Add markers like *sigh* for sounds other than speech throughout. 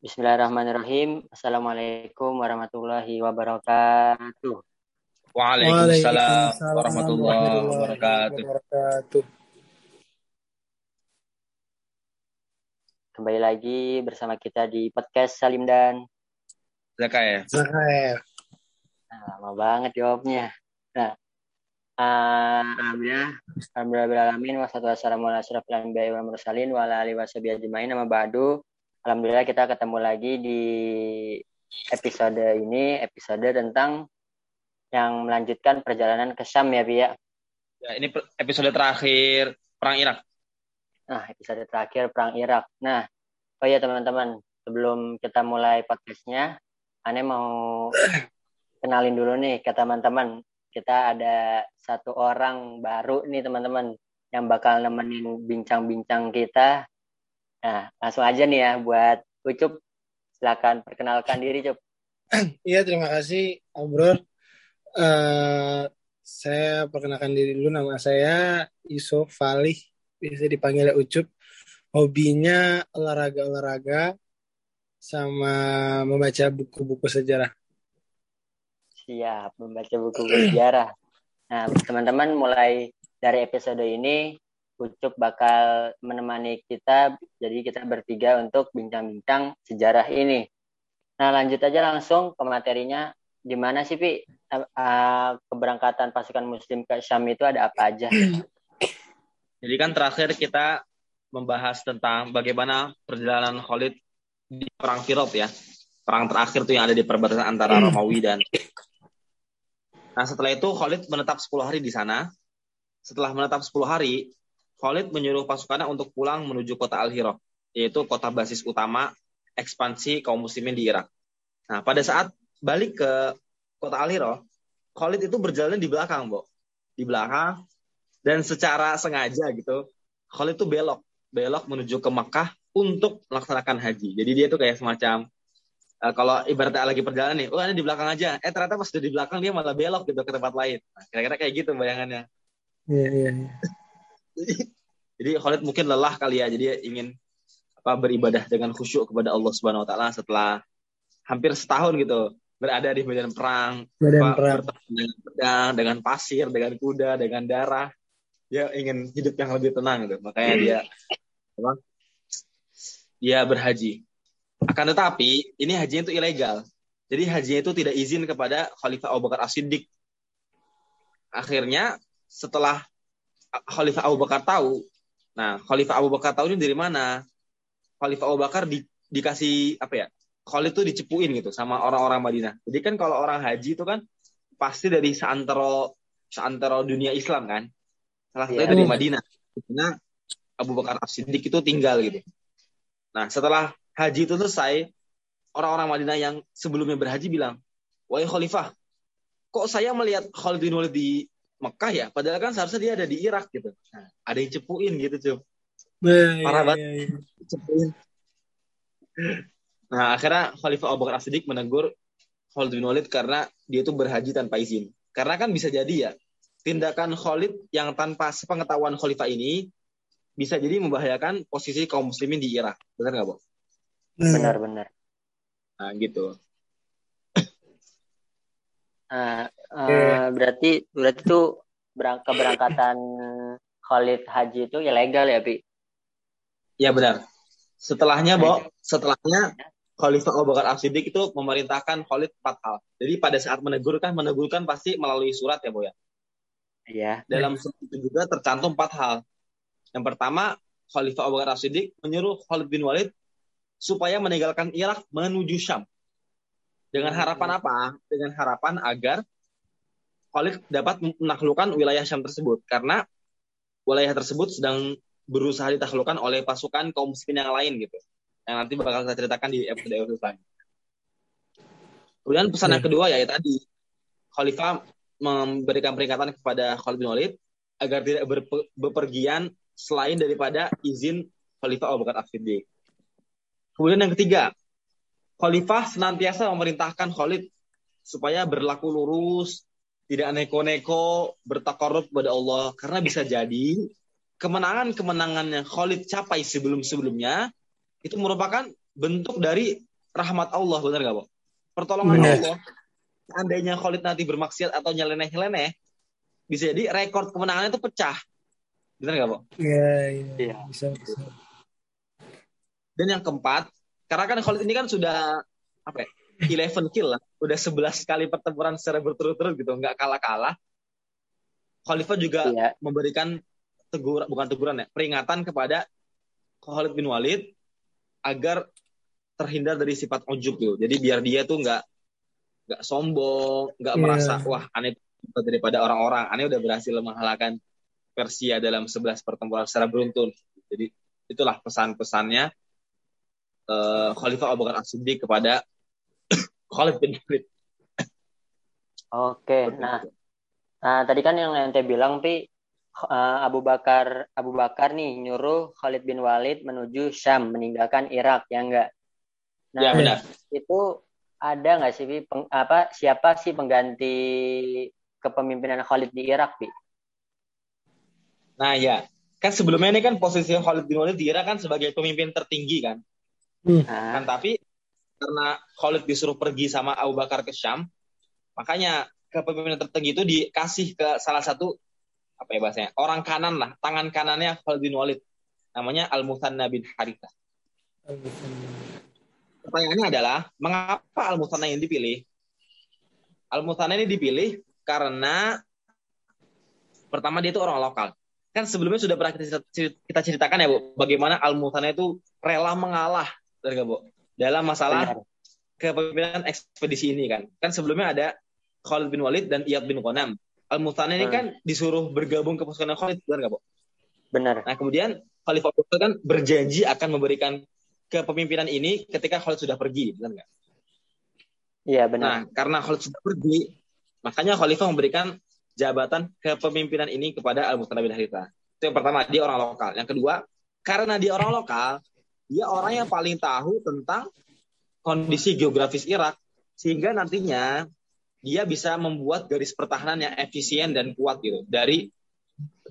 Bismillahirrahmanirrahim. Assalamualaikum warahmatullahi wabarakatuh. Waalaikumsalam warahmatullahi wabarakatuh. Kembali lagi bersama kita di podcast Salim dan Zaka ya. Zakair. Nah, lama banget jawabnya. Nah, alhamdulillah, alhamdulillah alamin wassalatu wassalamu ala asyrafil anbiya'i wal mursalin wa ala alihi washabihi ajmain nama ba'du. Alhamdulillah kita ketemu lagi di episode ini, episode tentang yang melanjutkan perjalanan ke Syam ya, Bi ya. Ya, ini episode terakhir perang Irak. Nah, episode terakhir perang Irak. Nah, oh ya teman-teman, sebelum kita mulai podcastnya, Ane mau kenalin dulu nih ke teman-teman. Kita ada satu orang baru nih teman-teman yang bakal nemenin bincang-bincang kita. Nah, langsung aja nih ya buat Ucup. Silakan perkenalkan diri, Cup. *clears throat* Iya, terima kasih, Om Bro. Uh, saya perkenalkan diri dulu. Nama saya Yusuf Falih. Bisa dipanggil Ucup. Hobinya olahraga-olahraga sama membaca buku-buku sejarah. Siap, membaca buku-buku sejarah. Nah, teman-teman mulai dari episode ini Ucup bakal menemani kita, jadi kita bertiga untuk bincang-bincang sejarah ini. Nah, lanjut aja langsung ke materinya. Di mana sih, Pi? Uh, keberangkatan pasukan muslim ke Syam itu ada apa aja? Jadi kan terakhir kita membahas tentang bagaimana perjalanan Khalid di perang Firot ya. Perang terakhir tuh yang ada di perbatasan antara Hmm. Romawi dan Nah, setelah itu Khalid menetap 10 hari di sana. Setelah menetap 10 hari, Khalid menyuruh pasukannya untuk pulang menuju kota Al-Hira, yaitu kota basis utama ekspansi kaum muslimin di Irak. Nah, pada saat balik ke kota Al-Hira, Khalid itu berjalan di belakang, Bo. Di belakang dan secara sengaja gitu, Khalid itu belok, belok menuju ke Makkah untuk melaksanakan haji. Jadi dia tuh kayak semacam uh, kalau ibaratnya lagi perjalanan nih, oh ini di belakang aja. Eh ternyata pas udah di belakang dia malah belok gitu ke tempat lain. Nah, kira-kira kayak gitu bayangannya. Iya, iya, iya. Jadi, *laughs* jadi Khalid mungkin lelah kali ya, jadi ingin apa beribadah dengan khusyuk kepada Allah Subhanahu wa taala setelah hampir setahun gitu berada di medan perang, Badan apa, perang. dengan pedang, dengan pasir, dengan kuda, dengan darah. Dia ingin hidup yang lebih tenang gitu. Makanya dia *laughs* apa? Dia berhaji. Akan tetapi ini hajinya itu ilegal. Jadi hajinya itu tidak izin kepada Khalifah Abu Bakar As-Siddiq. Akhirnya setelah Khalifah Abu Bakar tahu, nah Khalifah Abu Bakar tahu ini dari mana? Khalifah Abu Bakar di, dikasih apa ya? Khalid itu dicepuin gitu sama orang-orang Madinah. Jadi kan kalau orang haji itu kan pasti dari seantero seantero dunia Islam kan. Salah satunya Iya. dari Madinah. Karena Abu Bakar As-Siddiq itu tinggal gitu. Nah, setelah haji itu selesai, orang-orang Madinah yang sebelumnya berhaji bilang, "Wahai khalifah, kok saya melihat Khalid bin Walid di Mekah ya? Padahal kan seharusnya dia ada di Irak gitu." Nah, ada yang cepuin gitu, Cup. Nah, Parah iya, banget. iya, iya. Cepuin. Nah, akhirnya Khalifah Abu Bakar As-Siddiq menegur Khalid bin Walid karena dia itu berhaji tanpa izin. Karena kan bisa jadi ya, tindakan Khalid yang tanpa sepengetahuan Khalifah ini bisa jadi membahayakan posisi kaum muslimin di Irak. Benar nggak, Bo? Benar-benar. Nah, gitu. Nah, eh, berarti berarti tuh berang- keberangkatan Khalid Haji itu ilegal ya, Pi? Ya benar. Setelahnya, Bo, setelahnya Khalifah Abu Bakar As-Siddiq itu memerintahkan Khalid empat hal. Jadi pada saat menegur kan, menegur kan pasti melalui surat ya, Bo ya. Iya. Dalam surat itu juga tercantum empat hal. Yang pertama, Khalifah Abu Bakar As-Siddiq menyuruh Khalid bin Walid supaya meninggalkan Irak menuju Syam. Dengan harapan apa? Dengan harapan agar Khalid dapat menaklukkan wilayah Syam tersebut. Karena wilayah tersebut sedang berusaha ditaklukkan oleh pasukan kaum muslimin yang lain gitu. Yang nanti bakal saya ceritakan di episode selanjutnya. Kemudian pesan yang kedua ya, ya tadi Khalifah memberikan peringatan kepada Khalid bin Walid agar tidak berpe- bepergian selain daripada izin Khalifah Abu Bakar As-Siddiq. Kemudian yang ketiga, Khalifah senantiasa memerintahkan Khalid supaya berlaku lurus, tidak neko-neko, bertakarub kepada Allah. Karena bisa jadi kemenangan-kemenangannya Khalid capai sebelum-sebelumnya itu merupakan bentuk dari rahmat Allah, benar nggak, Bo? Pertolongan Benar. Allah. Seandainya Khalid nanti bermaksiat atau nyeleneh-nyeleneh, bisa jadi rekor kemenangannya itu pecah. Benar nggak, Bo? Iya, iya. Iya. Bisa, bisa. Dan yang keempat, karena kan Khalid ini kan sudah apa ya? 11 kill lah. Udah 11 kali pertempuran secara berturut-turut gitu, nggak kalah-kalah. Khalifah juga Iya. memberikan teguran bukan teguran ya, peringatan kepada Khalid bin Walid agar terhindar dari sifat ujub gitu. Jadi biar dia tuh nggak nggak sombong, nggak Iya. merasa wah aneh daripada orang-orang. Aneh udah berhasil mengalahkan Persia dalam 11 pertempuran secara beruntun. Jadi itulah pesan-pesannya eh, Khalifah Abu Bakar As-Siddiq kepada *coughs* Khalid bin Walid. Oke, nah, nah tadi kan yang ente bilang, Pi, eh, Abu Bakar Abu Bakar nih nyuruh Khalid bin Walid menuju Syam, meninggalkan Irak, ya enggak? Nah, ya benar. itu ada nggak sih, Pi, peng- apa siapa sih pengganti kepemimpinan Khalid di Irak, Pi? Nah ya, kan sebelumnya ini kan posisi Khalid bin Walid di Irak kan sebagai pemimpin tertinggi kan. Nah, Kan tapi karena Khalid disuruh pergi sama Abu Bakar ke Syam, makanya kepemimpinan tertinggi itu dikasih ke salah satu apa ya bahasanya orang kanan lah, tangan kanannya Khalid bin Walid, namanya Al Muthanna bin Harithah. Pertanyaannya adalah mengapa Al Muthanna yang dipilih? Al Muthanna ini dipilih karena pertama dia itu orang lokal. Kan sebelumnya sudah pernah kita, cerita- kita ceritakan ya Bu, bagaimana Al Muthanna itu rela mengalah Bu dalam masalah kepemimpinan ekspedisi ini kan. Kan sebelumnya ada Khalid bin Walid dan Iyad bin Qanam. Al-Muthana ini Hmm. kan disuruh bergabung ke pasukan Khalid, benar nggak, Bo? Benar. Nah, kemudian Khalifah Abu kan berjanji akan memberikan kepemimpinan ini ketika Khalid sudah pergi, benar nggak? Iya, Nah, benar. karena Khalid sudah pergi, makanya Khalifah memberikan jabatan kepemimpinan ini kepada Al-Muthana bin Harithah. Itu yang pertama, dia orang lokal. Yang kedua, karena dia orang lokal, dia orang yang paling tahu tentang kondisi geografis Irak, sehingga nantinya dia bisa membuat garis pertahanan yang efisien dan kuat gitu dari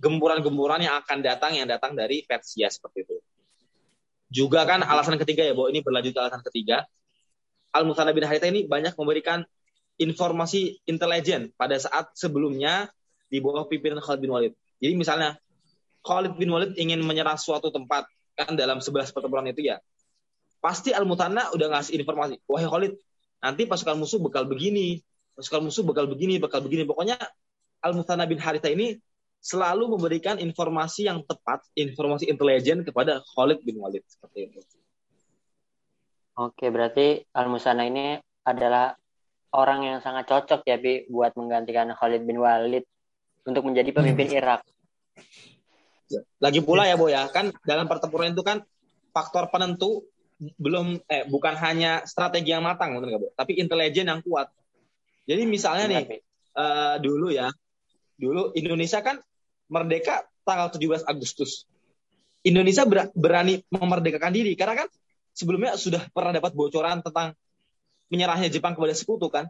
gempuran-gempuran yang akan datang yang datang dari Persia seperti itu. Juga kan alasan ketiga ya, bahwa ini berlanjut ke alasan ketiga. Al-Muthana bin Harithah ini banyak memberikan informasi intelijen pada saat sebelumnya di bawah pimpinan Khalid bin Walid. Jadi misalnya Khalid bin Walid ingin menyerang suatu tempat kan dalam 11 pertempuran itu ya. Pasti Al-Muthana udah ngasih informasi, "Wahai Khalid, nanti pasukan musuh bakal begini, pasukan musuh bakal begini, bakal begini." Pokoknya Al-Muthana bin Harithah ini selalu memberikan informasi yang tepat, informasi intelijen kepada Khalid bin Walid seperti itu. Oke, berarti Al-Musana ini adalah orang yang sangat cocok ya, Pi, buat menggantikan Khalid bin Walid untuk menjadi pemimpin *laughs* Irak. Lagi pula ya, Bo ya, kan dalam pertempuran itu kan faktor penentu belum eh bukan hanya strategi yang matang, benar nggak, Bo? Tapi intelijen yang kuat. Jadi misalnya nih, eh, dulu ya, dulu Indonesia kan merdeka tanggal 17 Agustus. Indonesia ber- berani memerdekakan diri karena kan sebelumnya sudah pernah dapat bocoran tentang menyerahnya Jepang kepada sekutu kan.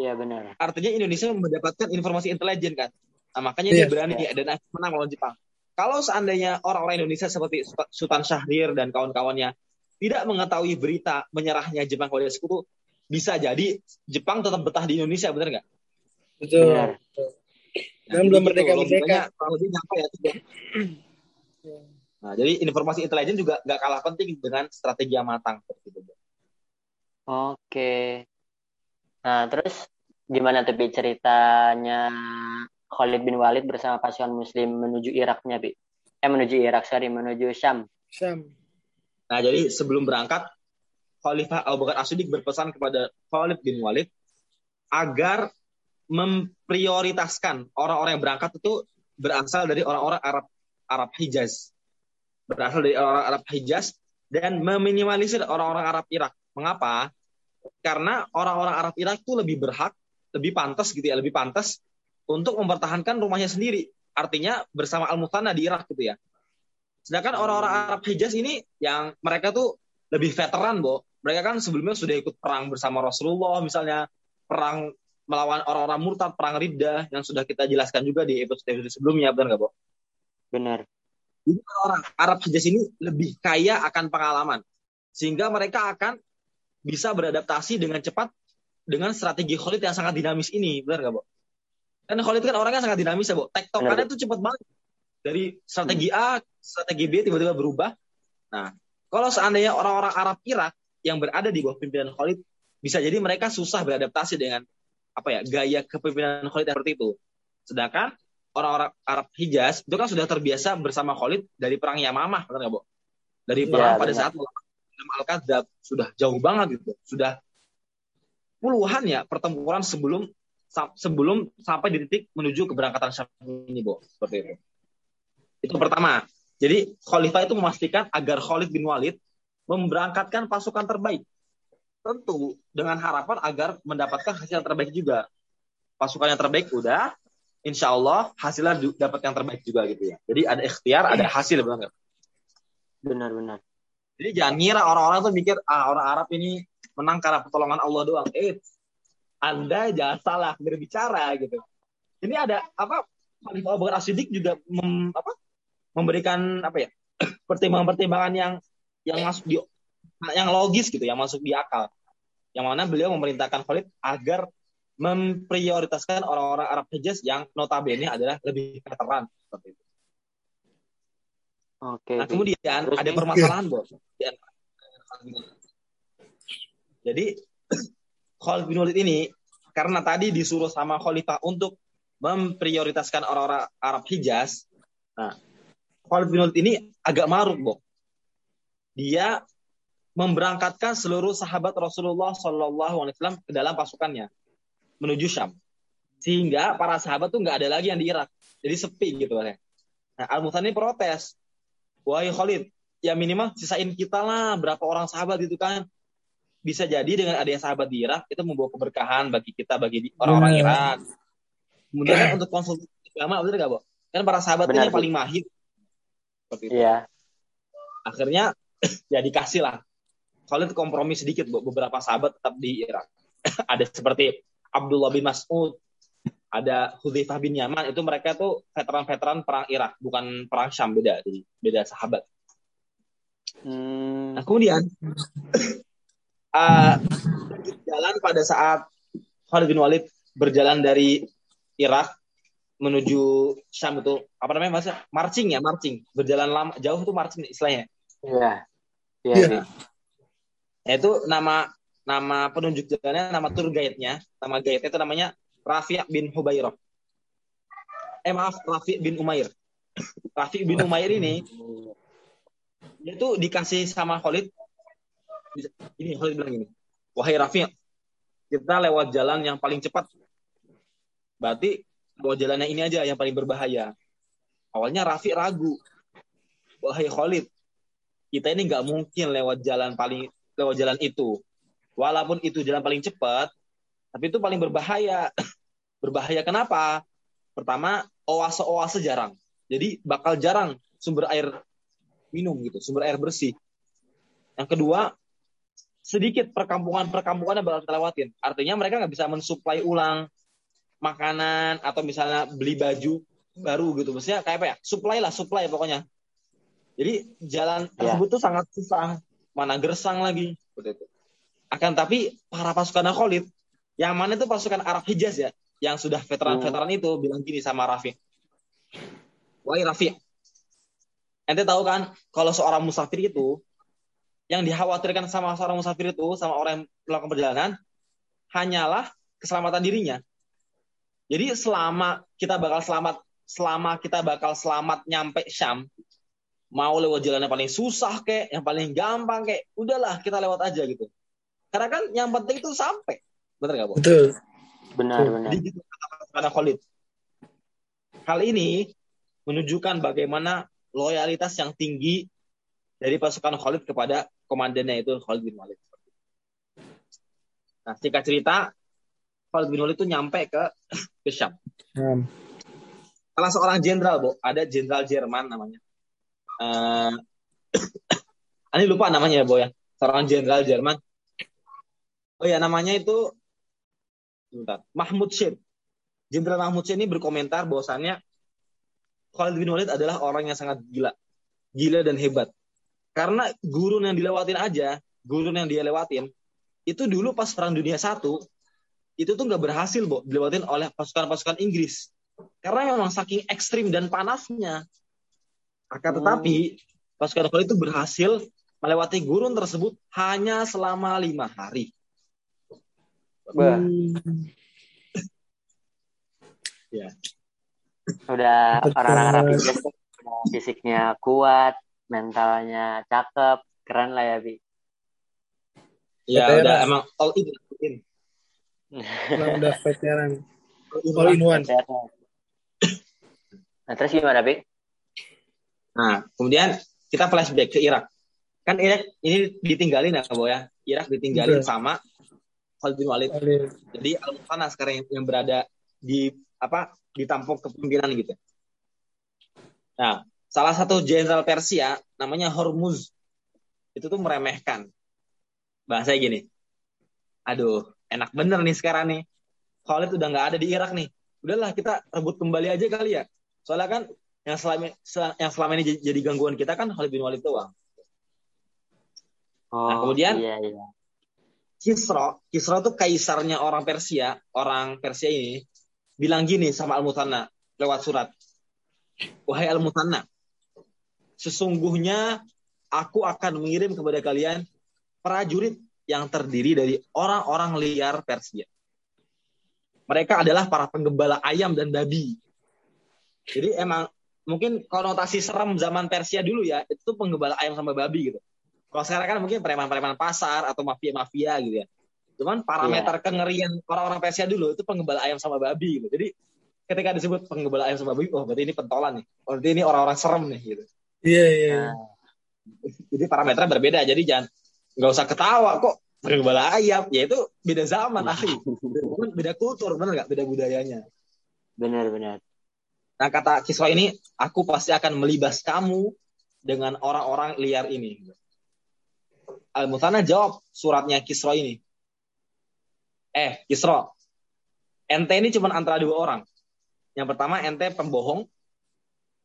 Iya, benar. Artinya Indonesia mendapatkan informasi intelijen kan. Nah, makanya Iya. dia berani dan akhirnya menang melawan Jepang. Kalau seandainya orang-orang Indonesia seperti Sultan Syahrir dan kawan-kawannya tidak mengetahui berita menyerahnya Jepang kepada sekutu, bisa jadi Jepang tetap betah di Indonesia, benar nggak? Betul. Benar. Dan jadi belum gitu, kurang lebih nyampe ya. Tiga. *clears throat* Nah, jadi informasi intelijen juga nggak kalah penting dengan strategi yang matang. seperti itu. Oke. Nah, terus gimana tuh, ceritanya Khalid bin Walid bersama pasukan muslim menuju Iraknya, Pi? Eh, menuju Irak, sorry, menuju Syam. Syam. Nah, jadi sebelum berangkat, Khalifah Abu Bakar As-Siddiq berpesan kepada Khalid bin Walid agar memprioritaskan orang-orang yang berangkat itu berasal dari orang-orang Arab Arab Hijaz. Berasal dari orang-orang Arab Hijaz dan meminimalisir orang-orang Arab Irak. Mengapa? Karena orang-orang Arab Irak itu lebih berhak, lebih pantas gitu ya, lebih pantas untuk mempertahankan rumahnya sendiri. Artinya bersama Al-Muthana di Irak gitu ya. Sedangkan orang-orang Arab Hijaz ini yang mereka tuh lebih veteran, Bo. Mereka kan sebelumnya sudah ikut perang bersama Rasulullah misalnya, perang melawan orang-orang murtad, perang Riddah yang sudah kita jelaskan juga di episode-episode sebelumnya, benar nggak, Bo? Benar. Jadi orang Arab Hijaz ini lebih kaya akan pengalaman. Sehingga mereka akan bisa beradaptasi dengan cepat dengan strategi Khalid yang sangat dinamis ini. Benar nggak, Bu? Kan Khalid kan orangnya sangat dinamis ya, Bu. Tektokannya tuh cepat banget. Dari strategi A, strategi B tiba-tiba berubah. Nah, kalau seandainya orang-orang Arab Irak yang berada di bawah pimpinan Khalid, bisa jadi mereka susah beradaptasi dengan apa ya gaya kepemimpinan Khalid yang seperti itu. Sedangkan orang-orang Arab Hijaz itu kan sudah terbiasa bersama Khalid dari perang Yamamah, benar nggak, Bu? Dari perang Ya, pada benar. saat Al-Kadzab sudah jauh banget gitu. Sudah puluhan ya pertempuran sebelum sebelum sampai di titik menuju keberangkatan Syam ini, Bu. Seperti itu. Itu pertama. Jadi Khalifah itu memastikan agar Khalid bin Walid memberangkatkan pasukan terbaik. Tentu dengan harapan agar mendapatkan hasil yang terbaik juga. Pasukan yang terbaik udah, insya Allah hasilnya dapat yang terbaik juga gitu ya. Jadi ada ikhtiar, ada hasil benar nggak? Benar-benar. Jadi jangan ngira orang-orang tuh mikir ah orang Arab ini menang karena pertolongan Allah doang. Eh, Anda jangan salah berbicara gitu. Ini ada apa? Khalifah Abu Bakar As-Siddiq juga mem- apa? memberikan apa ya? *clears throat* pertimbangan-pertimbangan yang yang masuk di yang logis gitu, yang masuk di akal. Yang mana beliau memerintahkan Khalid agar memprioritaskan orang-orang Arab Hijaz yang notabene adalah lebih veteran seperti itu. Oke. Nah, kemudian Terus ada permasalahan, Bos. Jadi Khalid bin Walid ini karena tadi disuruh sama Khalifah untuk memprioritaskan orang-orang Arab Hijaz. Nah, Khalid bin Walid ini agak maruk, Bok. Dia memberangkatkan seluruh sahabat Rasulullah Shallallahu Alaihi Wasallam ke dalam pasukannya menuju Syam. Sehingga para sahabat tuh nggak ada lagi yang di Irak. Jadi sepi gitu kan. Nah, Al-Muthani protes. Wahai Khalid, ya minimal sisain kita lah berapa orang sahabat gitu kan. Bisa jadi dengan adanya sahabat di Irak itu membawa keberkahan bagi kita bagi orang-orang Benar. Irak. Kemudian kan untuk konsultasi agama betul gak, Bo? Kan para sahabat ini Benar, yang paling mahir. Seperti itu. Iya. Akhirnya *clears throat* ya dikasih lah. Khalid kompromi sedikit, Bo. Beberapa sahabat tetap di Irak. *clears throat* ada seperti Abdullah bin Mas'ud, ada Hudzaifah bin Yaman, itu mereka tuh veteran-veteran perang Irak, bukan perang Syam, beda. Beda sahabat. Hmm, Nah, kemudian *clears throat* uh, jalan pada saat Khalid bin Walid berjalan dari Irak menuju Syam itu apa namanya mas? Marching ya, marching. Berjalan lama jauh tuh marching istilahnya. iya. Iya. Iya. iya. Nah, itu nama nama penunjuk jalannya, nama tour guide-nya, nama guide itu namanya Rafi' bin Hubairah. Eh maaf, Rafi' bin Umair. Rafi' bin Umair ini dia tuh dikasih sama Khalid ini Khalid bilang gini wahai Rafi kita lewat jalan yang paling cepat. Berarti lewat jalannya ini aja yang paling berbahaya. Awalnya Rafi ragu wahai Khalid kita ini nggak mungkin lewat jalan paling lewat jalan itu. Walaupun itu jalan paling cepat tapi itu paling berbahaya. *clears throat* Berbahaya kenapa? Pertama oase-oase jarang. Jadi bakal jarang sumber air minum gitu, sumber air bersih. Yang kedua, sedikit perkampungan-perkampungan yang bakal kita lewatin. Artinya mereka nggak bisa mensuplai ulang makanan atau misalnya beli baju baru gitu. Maksudnya kayak apa ya? Supply lah, supply pokoknya. Jadi jalan Ya. tersebut tuh sangat susah. Mana gersang lagi. Seperti itu. Akan tapi para pasukan Khalid, yang mana itu pasukan Arab Hijaz ya, yang sudah veteran-veteran itu bilang gini sama Rafi. Wahai Rafi, ente tahu kan kalau seorang musafir itu yang dikhawatirkan sama seorang musafir itu sama orang yang melakukan perjalanan hanyalah keselamatan dirinya. Jadi selama kita bakal selamat selama kita bakal selamat nyampe Syam mau lewat jalan yang paling susah kek, yang paling gampang kek, udahlah kita lewat aja gitu. Karena kan yang penting itu sampai. Bener gak, Bu? Betul. Benar, benar. Jadi gitu kata karena Khalid. Hal ini menunjukkan bagaimana loyalitas yang tinggi dari pasukan Khalid kepada komandannya itu Khalid bin Walid. Nah, singkat cerita, Khalid bin Walid itu nyampe ke *clears throat* ke Syam. Nah, Salah seorang jenderal, Bu, ada jenderal Jerman namanya. Eh, *clears throat* ini lupa namanya ya, Bu ya. Seorang jenderal Jerman. Oh ya, namanya itu sebentar, Mahmud Syed. Jenderal Mahmud Syed ini berkomentar bahwasannya Khalid bin Walid adalah orang yang sangat gila. gila dan hebat. Karena gurun yang dilewatin aja, gurun yang dia lewatin, itu dulu pas Perang Dunia Satu, itu tuh nggak berhasil, Bo, dilewatin oleh pasukan-pasukan Inggris. Karena memang saking ekstrim dan panasnya. Akan tetapi, pasukan Khalid itu berhasil melewati gurun tersebut hanya selama lima hari. Wah, Hmm. Ya. udah Betul. orang-orang udah fisiknya kuat, mentalnya cakep, keren lah ya, Bi. Ya Veteran. udah emang all in. all in. *laughs* Emang udah veteran. All in. One. Nah, terus gimana, Bi? Nah, kemudian kita flashback ke Irak. Kan Irak ini ditinggalin ya, Bo ya. Irak ditinggalin Betul. sama Khalid bin Walid. Jadi Al-Muqtanna sekarang yang, yang berada di apa di tampuk kepemimpinan gitu. Nah, salah satu jenderal Persia namanya Hormuz itu tuh meremehkan. Bahasanya gini. Aduh, enak bener nih sekarang nih. Khalid udah nggak ada di Irak nih. Udahlah kita rebut kembali aja kali ya. Soalnya kan yang selama sel- yang selama ini jadi- gangguan kita kan Khalid bin Walid doang. Oh, Nah, kemudian- iya, iya. Kisra, Kisra tuh kaisarnya orang Persia, orang Persia ini bilang gini sama Al-Mutanna lewat surat. Wahai Al-Mutanna, sesungguhnya aku akan mengirim kepada kalian prajurit yang terdiri dari orang-orang liar Persia. Mereka adalah para penggembala ayam dan babi. Jadi emang mungkin konotasi serem zaman Persia dulu ya, itu penggembala ayam sama babi gitu. Kalau sekarang kan mungkin preman-preman pasar atau mafia-mafia gitu ya. Cuman parameter kengerian orang-orang Persia dulu itu penggembala ayam sama babi gitu. Jadi ketika disebut penggembala ayam sama babi, oh berarti ini pentolan nih. Oh, berarti ini orang-orang serem nih gitu. Iya, iya. Nah, Jadi parameternya berbeda. Jadi jangan nggak usah ketawa kok penggembala ayam. Ya itu beda zaman ahli. Beda, beda kultur, bener nggak? Beda budayanya. benar-benar. Nah kata Kisra ini, aku pasti akan melibas kamu dengan orang-orang liar ini. Al-Muthana jawab suratnya Kisra ini. Eh, Kisra, ente ini cuma antara dua orang. Yang pertama, ente pembohong.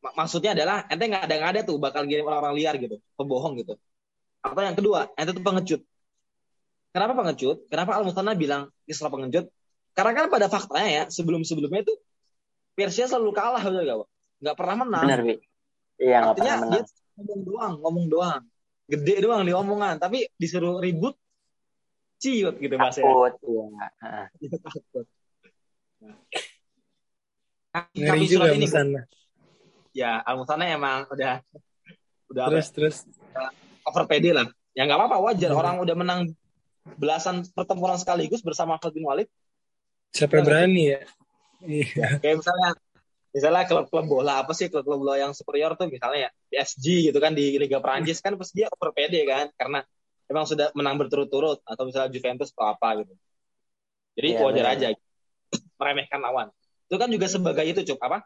Mak- Maksudnya adalah ente nggak ada nggak ada tuh bakal kirim orang-orang liar gitu, pembohong gitu. Atau yang kedua, ente tuh pengecut. Kenapa pengecut? Kenapa Al-Muthana bilang Kisra pengecut? Karena kan pada faktanya ya, sebelum-sebelumnya itu Persia selalu kalah betul gak, Pak? Nggak pernah menang. Benar, Bi. Iya, nggak Artinya pernah dia menang. ngomong doang, ngomong doang. Gede doang di omongan, tapi disuruh ribut ciut gitu bahasanya. Takut, iya. Heeh. Dia *laughs* takut. Nah. Ngeri juga surat ini. Ya Al-Musanna emang udah udah apa, Terus, terus. over PD lah. Ya nggak apa-apa wajar Hmm. orang udah menang belasan pertempuran sekaligus bersama Khalid bin Walid. Siapa yang berani ya? Iya. Kayak misalnya misalnya klub-klub bola apa sih klub-klub bola yang superior tuh misalnya ya PSG gitu kan di Liga Prancis kan pasti dia over PD kan karena emang sudah menang berturut-turut atau misalnya Juventus atau apa gitu. Jadi Iya, wajar benar. aja meremehkan lawan. Itu kan juga sebagai itu cuk apa?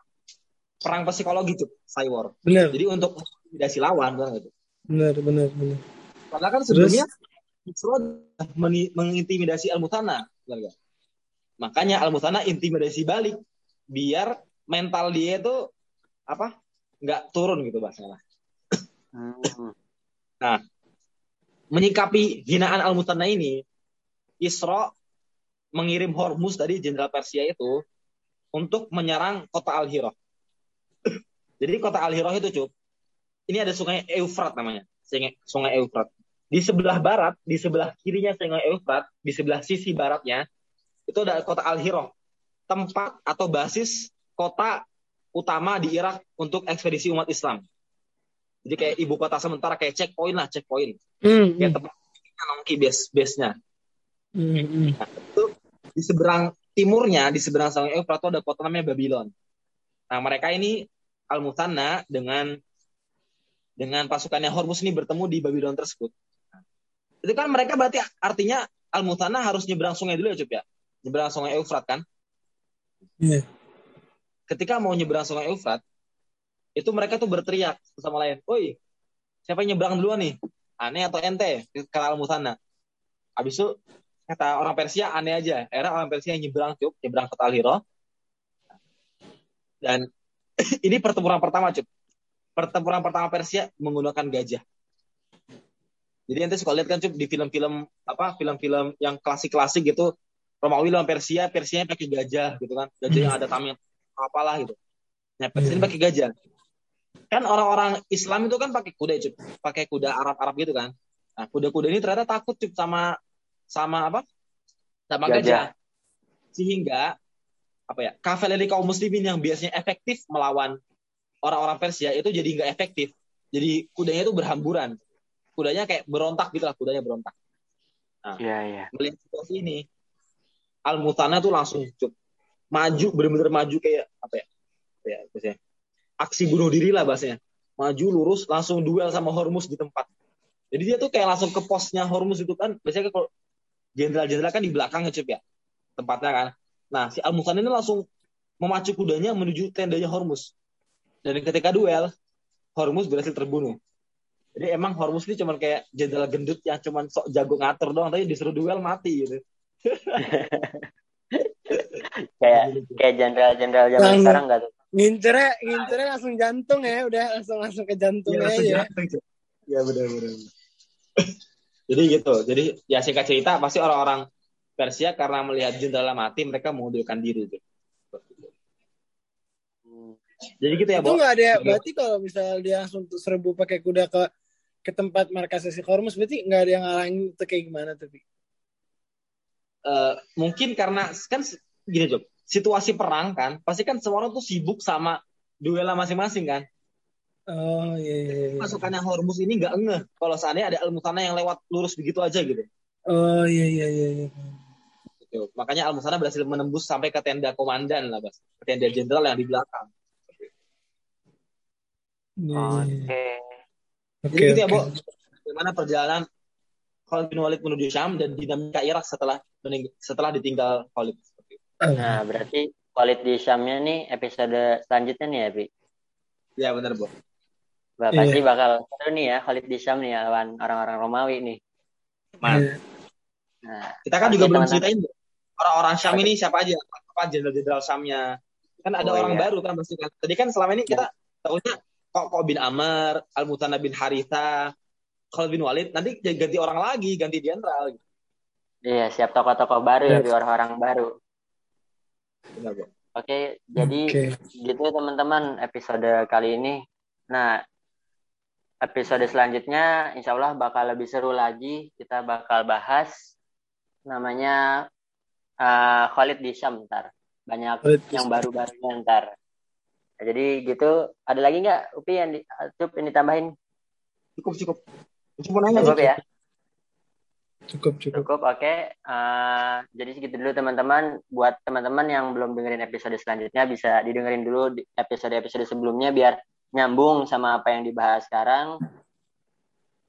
Perang psikologi cuk, cyber. Benar, Jadi untuk mengintimidasi lawan kan gitu. benar, benar, benar. Karena kan sebelumnya Isra meni- mengintimidasi Al-Muthana, benar nggak? Makanya Al-Muthana intimidasi balik biar mental dia itu apa? nggak turun gitu bahasanya. Hmm. Menyikapi hinaan Al-Muthana ini, Isra mengirim Hormuz tadi jenderal Persia itu untuk menyerang kota Al-Hirah. Jadi kota Al-Hirah itu cuk, ini ada sungai Eufrat namanya, sungai, Eufrat. Di sebelah barat, di sebelah kirinya sungai Eufrat, di sebelah sisi baratnya itu ada kota Al-Hirah, tempat atau basis kota utama di Irak untuk ekspedisi umat Islam. Jadi kayak ibu kota sementara kayak checkpoint lah, checkpoint. Hmm, Kayak tempat nongki base base-nya. hmm, hmm. Di seberang timurnya, di seberang sungai Eufrat itu ada kota namanya Babylon. Nah, mereka ini Al-Mutanna dengan dengan pasukannya Hormuz ini bertemu di Babylon tersebut. Itu kan mereka berarti artinya Al-Mutanna harus nyeberang sungai dulu ya, Cup ya. Nyeberang sungai Eufrat kan. Iya. Ketika mau nyeberang sungai Eufrat, itu mereka tuh berteriak satu sama lain, "Woi, siapa yang nyeberang duluan nih? Aneh atau ente?" Kata Al-Mutanna. Habis itu kata orang Persia aneh aja. Era orang Persia yang nyeberang, Cup, nyeberang kota Al-Hira. Dan *laughs* ini pertempuran pertama, Cup. pertempuran pertama Persia menggunakan gajah. Jadi nanti suka lihat kan Cup, di film-film apa film-film yang klasik-klasik gitu Romawi lawan Persia, Persia pakai gajah gitu kan. Gajah yang ada tameng apalah gitu. Nah, Persia ini pakai gajah. Kan orang-orang Islam itu kan pakai kuda, Cup. Pakai kuda Arab-Arab gitu kan. Nah, kuda-kuda ini ternyata takut Cup sama sama apa? Sama Gajah. gajah. Sehingga apa ya? Kavaleri kaum muslimin yang biasanya efektif melawan orang-orang Persia itu jadi nggak efektif. Jadi kudanya itu berhamburan. Kudanya kayak berontak gitu lah, kudanya berontak. Iya, iya. Melihat situasi ini, Al Mutana tuh langsung cup maju bener-bener maju kayak apa ya? Apa ya bahasanya? Aksi bunuh diri lah bahasanya. Maju lurus langsung duel sama Hormuz di tempat. Jadi dia tuh kayak langsung ke posnya Hormuz itu kan. Biasanya kalau jenderal-jenderal kan di belakang ya, Cup ya. Tempatnya kan. Nah, si Al Mutana ini langsung memacu kudanya menuju tendanya Hormuz. Dan ketika duel, Hormuz berhasil terbunuh. Jadi emang Hormuz ini cuma kayak jenderal gendut yang cuma sok jago ngatur doang, tapi disuruh duel mati gitu. *laughs* Kayak kayak jenderal-jenderal zaman Lang- sekarang nggak tuh? Ngincernya, ngincernya langsung jantung ya, udah langsung langsung ke jantung Iya, aja. langsung ya. jatuh, Cuk. Iya benar benar. *laughs* Jadi gitu. Jadi ya singkat cerita pasti orang-orang Persia karena melihat jenderal mati mereka mengundurkan diri. Hmm. Jadi gitu ya, Itu nggak ada, berarti kalau misalnya dia langsung serbu pakai kuda ke ke tempat markas si Hormuz, berarti nggak ada yang ngalangin itu kayak gimana tuh? Pi? Eh, mungkin karena kan gini Cuk. Situasi perang kan, pasti kan semua orang tuh sibuk sama duela masing-masing kan. Oh iya iya. iya. Pasukannya Hormuz ini nggak ngeh kalau seandainya ada Al-Mutana yang lewat lurus begitu aja gitu. Oh iya iya iya. iya. Gitu. Makanya Al-Mutana berhasil menembus sampai ke tenda komandan lah, Bas. Ke tenda jenderal yang di belakang. Iya, iya, iya. Oke. Oke Jadi gitu ya, oke. Bo. Bagaimana perjalanan Khalid bin Walid menuju Syam dan dinamika Irak setelah mening- setelah ditinggal Khalid. Nah, berarti Khalid di Syamnya nih episode selanjutnya nih ya, Pi. Ya benar, Bo. Wah, Iya. pasti bakal seru nih ya Khalid di Syam nih ya, lawan orang-orang Romawi nih. Man. Iya. Nah, Kita kan juga belum ceritain Bo. Orang-orang Syam ini siapa aja, apa jenderal-jenderal Syamnya. Kan ada Oh, orang iya. baru kan pasti kan. Tadi kan selama ini kita tahunya kok kok bin Amr, Al-Mutana bin Haritha, Khalid bin Walid, nanti ganti orang lagi, ganti jenderal. iya siap tokoh-tokoh baru ya, Yes. Pi, orang-orang baru. Benar. Oke, jadi Oke. gitu teman-teman episode kali ini. Nah, episode selanjutnya insya Allah bakal lebih seru lagi. Kita bakal bahas namanya eh, Khalid di Syam ntar. Banyak Khalid yang Syam. baru-barunya ntar. Nah, jadi gitu. Ada lagi nggak Upi yang di, Cup, yang ditambahin? Cukup, cukup. Cuma nanya Cukup ya? Cukup cukup. Cukup, oke. Eh, jadi segitu dulu teman-teman. Buat teman-teman yang belum dengerin episode selanjutnya, bisa didengerin dulu di episode-episode sebelumnya biar nyambung sama apa yang dibahas sekarang.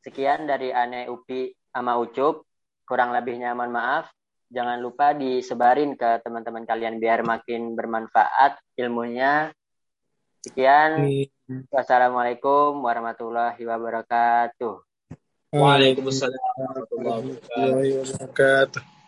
Sekian dari Ane Upi sama Ucup. Kurang lebihnya mohon maaf. Jangan lupa disebarin ke teman-teman kalian biar makin bermanfaat ilmunya. Sekian. Wassalamualaikum warahmatullahi wabarakatuh. Waalaikumsalam warahmatullahi wabarakatuh.